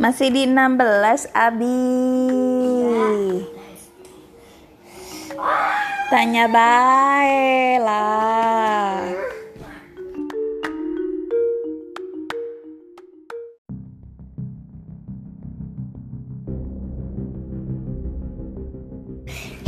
Masih di 16 Abi. Tanya bae lah.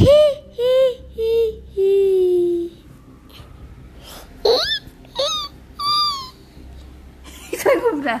Hi hi hi hi. Itu aku udah.